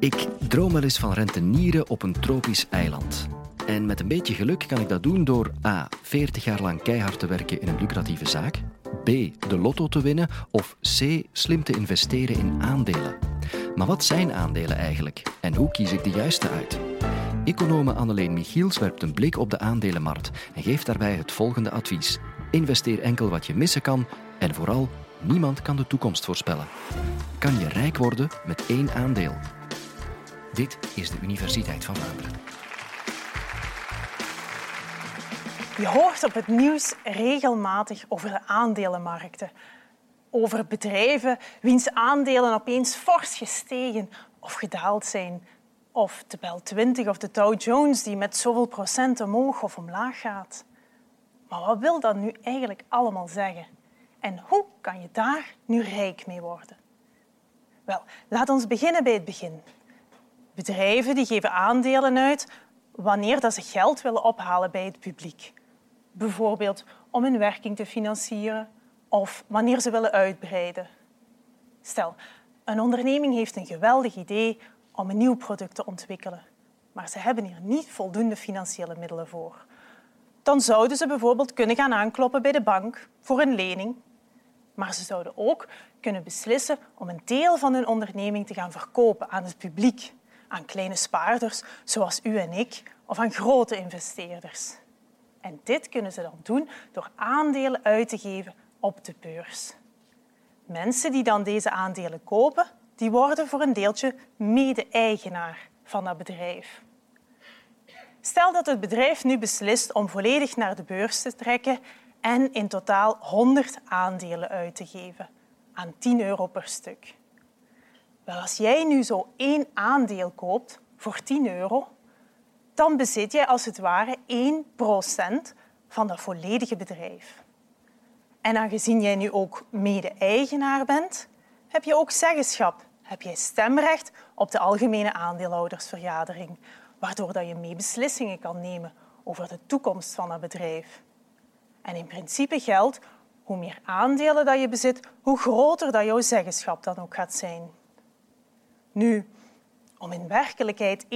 Ik droom wel eens van rentenieren op een tropisch eiland. En met een beetje geluk kan ik dat doen door A. 40 jaar lang keihard te werken in een lucratieve zaak. B. De lotto te winnen. Of C. Slim te investeren in aandelen. Maar wat zijn aandelen eigenlijk? En hoe kies ik de juiste uit? Econome Anneleen Michiels werpt een blik op de aandelenmarkt en geeft daarbij het volgende advies. Investeer enkel wat je missen kan en vooral, niemand kan de toekomst voorspellen. Kan je rijk worden met één aandeel? Dit is de Universiteit van Vlaanderen. Je hoort op het nieuws regelmatig over de aandelenmarkten. Over bedrijven wiens aandelen opeens fors gestegen of gedaald zijn. Of de Bel 20 of de Dow Jones die met zoveel procent omhoog of omlaag gaat. Maar wat wil dat nu eigenlijk allemaal zeggen? En hoe kan je daar nu rijk mee worden? Wel, laat ons beginnen bij het begin. Bedrijven die geven aandelen uit wanneer dat ze geld willen ophalen bij het publiek. Bijvoorbeeld om hun werking te financieren of wanneer ze willen uitbreiden. Stel, een onderneming heeft een geweldig idee om een nieuw product te ontwikkelen, maar ze hebben hier niet voldoende financiële middelen voor. Dan zouden ze bijvoorbeeld kunnen gaan aankloppen bij de bank voor een lening. Maar ze zouden ook kunnen beslissen om een deel van hun onderneming te gaan verkopen aan het publiek aan kleine spaarders zoals u en ik of aan grote investeerders. En dit kunnen ze dan doen door aandelen uit te geven op de beurs. Mensen die dan deze aandelen kopen, die worden voor een deeltje mede-eigenaar van dat bedrijf. Stel dat het bedrijf nu beslist om volledig naar de beurs te trekken en in totaal 100 aandelen uit te geven aan 10 euro per stuk. Wel, als jij nu zo één aandeel koopt voor 10 euro, dan bezit jij als het ware 1% van dat volledige bedrijf. En aangezien jij nu ook mede-eigenaar bent, heb je ook zeggenschap. Heb jij stemrecht op de algemene aandeelhoudersvergadering, waardoor dat je mee beslissingen kan nemen over de toekomst van dat bedrijf. En in principe geldt, hoe meer aandelen dat je bezit, hoe groter dat jouw zeggenschap dan ook gaat zijn. Nu, om in werkelijkheid 1%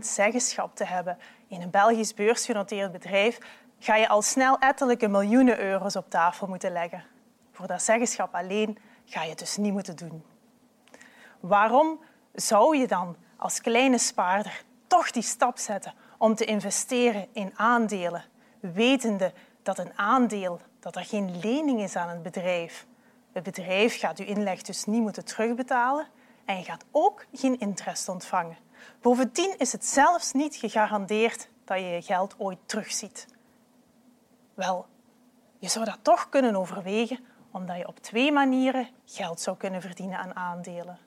zeggenschap te hebben in een Belgisch beursgenoteerd bedrijf, ga je al snel ettelijke miljoenen euro's op tafel moeten leggen. Voor dat zeggenschap alleen ga je het dus niet moeten doen. Waarom zou je dan als kleine spaarder toch die stap zetten om te investeren in aandelen, wetende dat een aandeel dat er geen lening is aan het bedrijf. Het bedrijf gaat uw inleg dus niet moeten terugbetalen en je gaat ook geen interest ontvangen. Bovendien is het zelfs niet gegarandeerd dat je je geld ooit terugziet. Wel, je zou dat toch kunnen overwegen omdat je op twee manieren geld zou kunnen verdienen aan aandelen.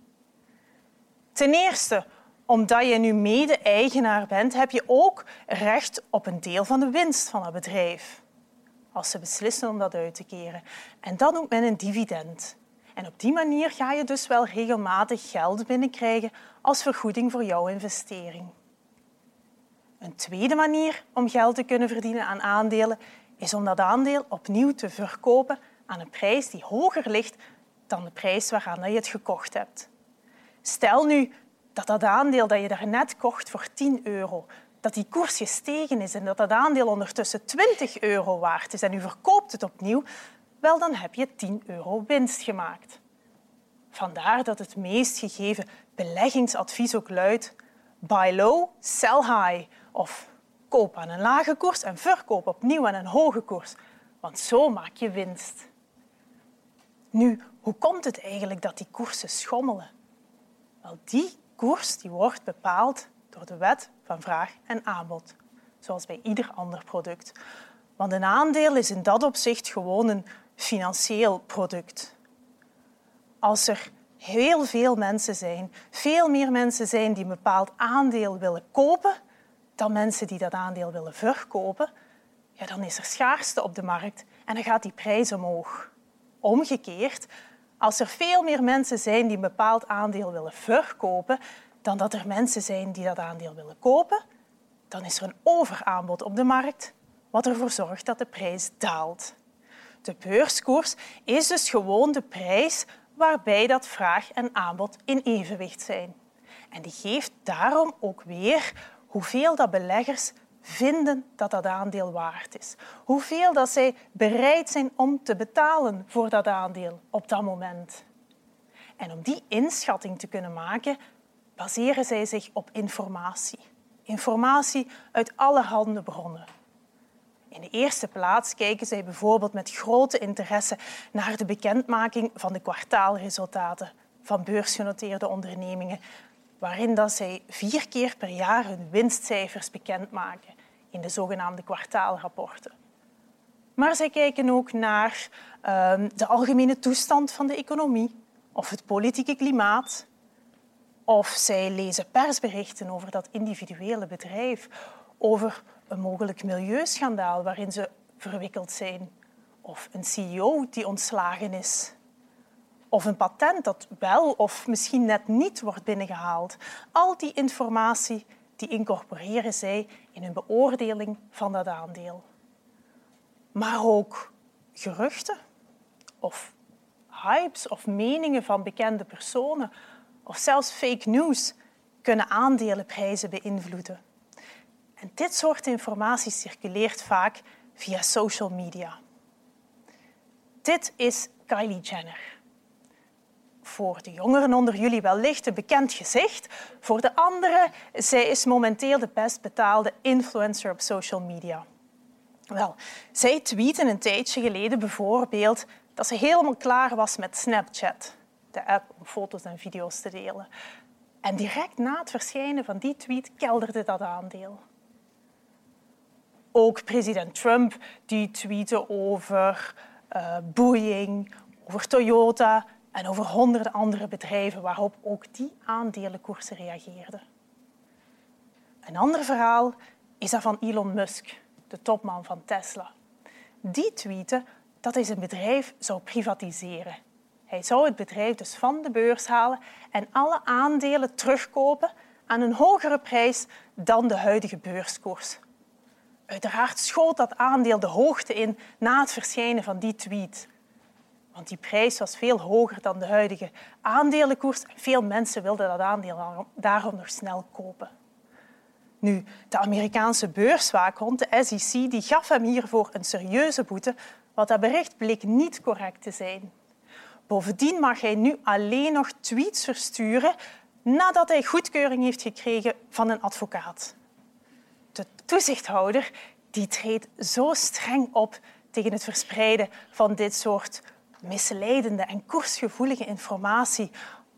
Ten eerste, omdat je nu mede-eigenaar bent, heb je ook recht op een deel van de winst van het bedrijf. Als ze beslissen om dat uit te keren. En dat noemt men een dividend. En op die manier ga je dus wel regelmatig geld binnenkrijgen als vergoeding voor jouw investering. Een tweede manier om geld te kunnen verdienen aan aandelen is om dat aandeel opnieuw te verkopen aan een prijs die hoger ligt dan de prijs waaraan je het gekocht hebt. Stel nu dat dat aandeel dat je daarnet kocht voor 10 euro, dat die koers gestegen is en dat dat aandeel ondertussen 20 euro waard is en u verkoopt het opnieuw, wel dan heb je 10 euro winst gemaakt. Vandaar dat het meest gegeven beleggingsadvies ook luidt buy low, sell high of koop aan een lage koers en verkoop opnieuw aan een hoge koers, want zo maak je winst. Nu, hoe komt het eigenlijk dat die koersen schommelen? Wel, die koers die wordt bepaald door de wet van vraag en aanbod, zoals bij ieder ander product. Want een aandeel is in dat opzicht gewoon een financieel product. Als er heel veel mensen zijn, veel meer mensen zijn die een bepaald aandeel willen kopen dan mensen die dat aandeel willen verkopen, ja, dan is er schaarste op de markt en dan gaat die prijs omhoog. Omgekeerd, als er veel meer mensen zijn die een bepaald aandeel willen verkopen dan dat er mensen zijn die dat aandeel willen kopen, dan is er een overaanbod op de markt, wat ervoor zorgt dat de prijs daalt. De beurskoers is dus gewoon de prijs waarbij dat vraag en aanbod in evenwicht zijn. En die geeft daarom ook weer hoeveel dat beleggers vinden dat dat aandeel waard is. Hoeveel dat zij bereid zijn om te betalen voor dat aandeel op dat moment. En om die inschatting te kunnen maken, baseren zij zich op informatie. Informatie uit allerhande bronnen. In de eerste plaats kijken zij bijvoorbeeld met grote interesse naar de bekendmaking van de kwartaalresultaten van beursgenoteerde ondernemingen, waarin dat zij vier keer per jaar hun winstcijfers bekendmaken in de zogenaamde kwartaalrapporten. Maar zij kijken ook naar uh, de algemene toestand van de economie of het politieke klimaat. Of zij lezen persberichten over dat individuele bedrijf, over een mogelijk milieuschandaal waarin ze verwikkeld zijn. Of een CEO die ontslagen is. Of een patent dat wel of misschien net niet wordt binnengehaald. Al die informatie die incorporeren zij in hun beoordeling van dat aandeel. Maar ook geruchten of hypes of meningen van bekende personen of zelfs fake news kunnen aandelenprijzen beïnvloeden. En dit soort informatie circuleert vaak via social media. Dit is Kylie Jenner. Voor de jongeren onder jullie wellicht een bekend gezicht. Voor de anderen, zij is momenteel de best betaalde influencer op social media. Wel, zij tweette een tijdje geleden bijvoorbeeld dat ze helemaal klaar was met Snapchat, de app om foto's en video's te delen. En direct na het verschijnen van die tweet kelderde dat aandeel. Ook president Trump die tweette over uh, Boeing, over Toyota en over honderden andere bedrijven waarop ook die aandelenkoersen reageerden. Een ander verhaal is dat van Elon Musk, de topman van Tesla. Die tweette dat hij zijn bedrijf zou privatiseren. Hij zou het bedrijf dus van de beurs halen en alle aandelen terugkopen aan een hogere prijs dan de huidige beurskoers. Uiteraard schoot dat aandeel de hoogte in na het verschijnen van die tweet. Want die prijs was veel hoger dan de huidige aandelenkoers. Veel mensen wilden dat aandeel daarom nog snel kopen. Nu, de Amerikaanse beurswaakhond, de SEC, die gaf hem hiervoor een serieuze boete, want dat bericht bleek niet correct te zijn. Bovendien mag hij nu alleen nog tweets versturen nadat hij goedkeuring heeft gekregen van een advocaat. De toezichthouder die treedt zo streng op tegen het verspreiden van dit soort misleidende en koersgevoelige informatie,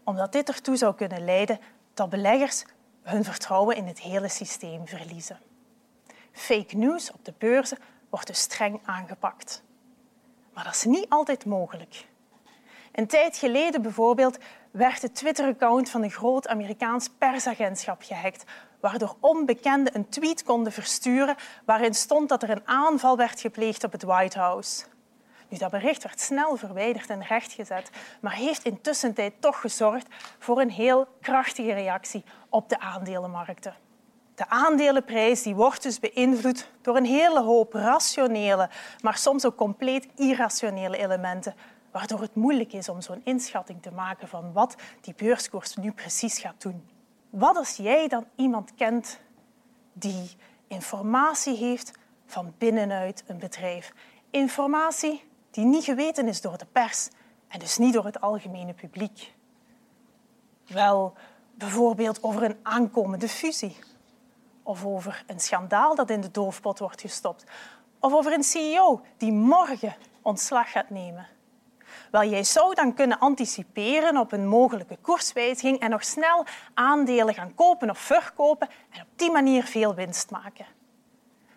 omdat dit ertoe zou kunnen leiden dat beleggers hun vertrouwen in het hele systeem verliezen. Fake news op de beurzen wordt dus streng aangepakt. Maar dat is niet altijd mogelijk. Een tijd geleden bijvoorbeeld werd het Twitter-account van een groot Amerikaans persagentschap gehackt, waardoor onbekenden een tweet konden versturen waarin stond dat er een aanval werd gepleegd op het White House. Nu, dat bericht werd snel verwijderd en rechtgezet, maar heeft intussen toch gezorgd voor een heel krachtige reactie op de aandelenmarkten. De aandelenprijs die wordt dus beïnvloed door een hele hoop rationele, maar soms ook compleet irrationele elementen, waardoor het moeilijk is om zo'n inschatting te maken van wat die beurskoers nu precies gaat doen. Wat als jij dan iemand kent die informatie heeft van binnenuit een bedrijf? Informatie die niet geweten is door de pers en dus niet door het algemene publiek. Wel, bijvoorbeeld over een aankomende fusie. Of over een schandaal dat in de doofpot wordt gestopt. Of over een CEO die morgen ontslag gaat nemen. Wel, jij zou dan kunnen anticiperen op een mogelijke koerswijziging en nog snel aandelen gaan kopen of verkopen en op die manier veel winst maken.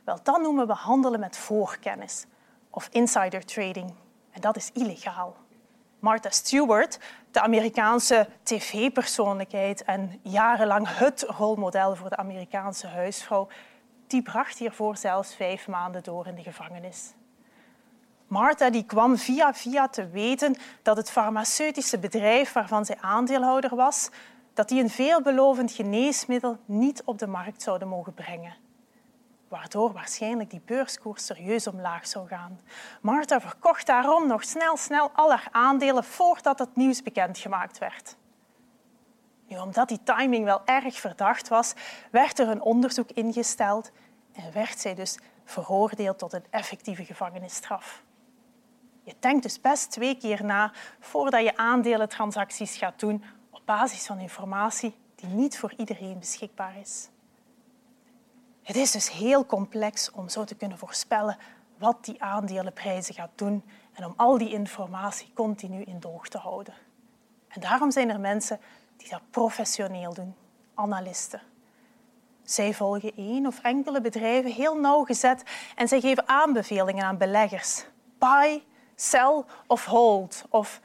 Wel, dat noemen we handelen met voorkennis of insider trading. En dat is illegaal. Martha Stewart, de Amerikaanse tv-persoonlijkheid en jarenlang het rolmodel voor de Amerikaanse huisvrouw, die bracht hiervoor zelfs vijf maanden door in de gevangenis. Martha die kwam via via te weten dat het farmaceutische bedrijf waarvan zij aandeelhouder was, dat die een veelbelovend geneesmiddel niet op de markt zouden mogen brengen waardoor waarschijnlijk die beurskoers serieus omlaag zou gaan. Martha verkocht daarom nog snel, snel al haar aandelen voordat het nieuws bekendgemaakt werd. Nu, omdat die timing wel erg verdacht was, werd er een onderzoek ingesteld en werd zij dus veroordeeld tot een effectieve gevangenisstraf. Je denkt dus best twee keer na voordat je aandelentransacties gaat doen op basis van informatie die niet voor iedereen beschikbaar is. Het is dus heel complex om zo te kunnen voorspellen wat die aandelenprijzen gaat doen en om al die informatie continu in doog te houden. En daarom zijn er mensen die dat professioneel doen, analisten. Zij volgen één of enkele bedrijven heel nauwgezet en zij geven aanbevelingen aan beleggers. Buy, sell of hold. Of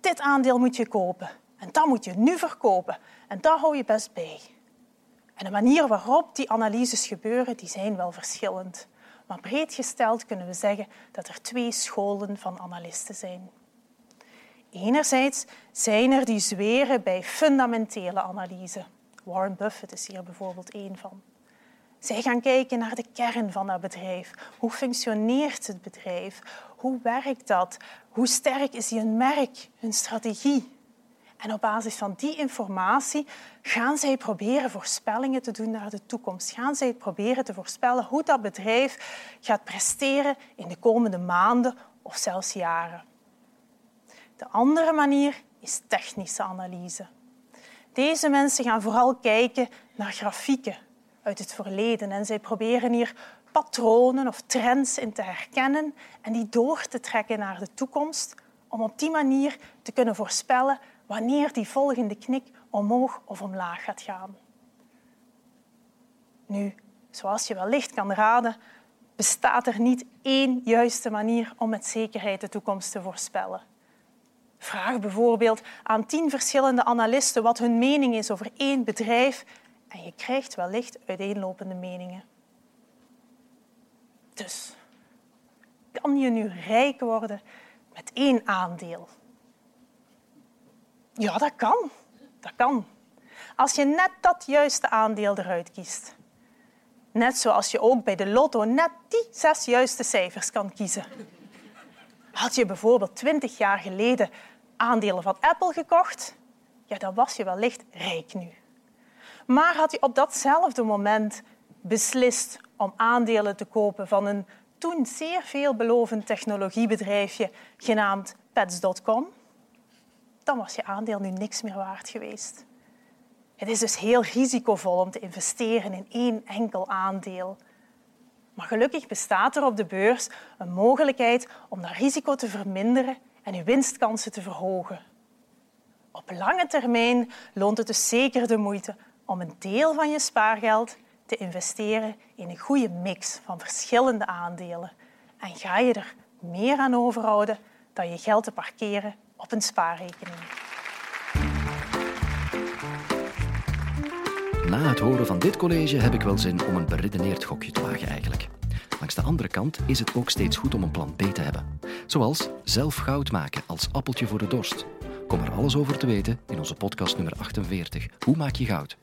dit aandeel moet je kopen en dat moet je nu verkopen en dat hou je best bij. En de manier waarop die analyses gebeuren, die zijn wel verschillend. Maar breed gesteld kunnen we zeggen dat er twee scholen van analisten zijn. Enerzijds zijn er die zweren bij fundamentele analyse. Warren Buffett is hier bijvoorbeeld één van. Zij gaan kijken naar de kern van dat bedrijf. Hoe functioneert het bedrijf? Hoe werkt dat? Hoe sterk is hun merk, hun strategie? En op basis van die informatie gaan zij proberen voorspellingen te doen naar de toekomst. Gaan zij proberen te voorspellen hoe dat bedrijf gaat presteren in de komende maanden of zelfs jaren. De andere manier is technische analyse. Deze mensen gaan vooral kijken naar grafieken uit het verleden en zij proberen hier patronen of trends in te herkennen en die door te trekken naar de toekomst om op die manier te kunnen voorspellen wanneer die volgende knik omhoog of omlaag gaat gaan. Nu, zoals je wellicht kan raden, bestaat er niet één juiste manier om met zekerheid de toekomst te voorspellen. Vraag bijvoorbeeld aan tien verschillende analisten wat hun mening is over één bedrijf en je krijgt wellicht uiteenlopende meningen. Dus, kan je nu rijk worden met één aandeel? Ja, dat kan. Dat kan. Als je net dat juiste aandeel eruit kiest. Net zoals je ook bij de lotto net die zes juiste cijfers kan kiezen. Had je bijvoorbeeld twintig jaar geleden aandelen van Apple gekocht, ja, dan was je wellicht rijk nu. Maar had je op datzelfde moment beslist om aandelen te kopen van een toen zeer veelbelovend technologiebedrijfje genaamd Pets.com, dan was je aandeel nu niks meer waard geweest. Het is dus heel risicovol om te investeren in één enkel aandeel. Maar gelukkig bestaat er op de beurs een mogelijkheid om dat risico te verminderen en je winstkansen te verhogen. Op lange termijn loont het dus zeker de moeite om een deel van je spaargeld te investeren in een goede mix van verschillende aandelen. En ga je er meer aan overhouden dan je geld te parkeren op een spaarrekening. Na het horen van dit college heb ik wel zin om een beredeneerd gokje te wagen eigenlijk. Langs de andere kant is het ook steeds goed om een plan B te hebben. Zoals zelf goud maken als appeltje voor de dorst. Kom er alles over te weten in onze podcast nummer 48. Hoe maak je goud?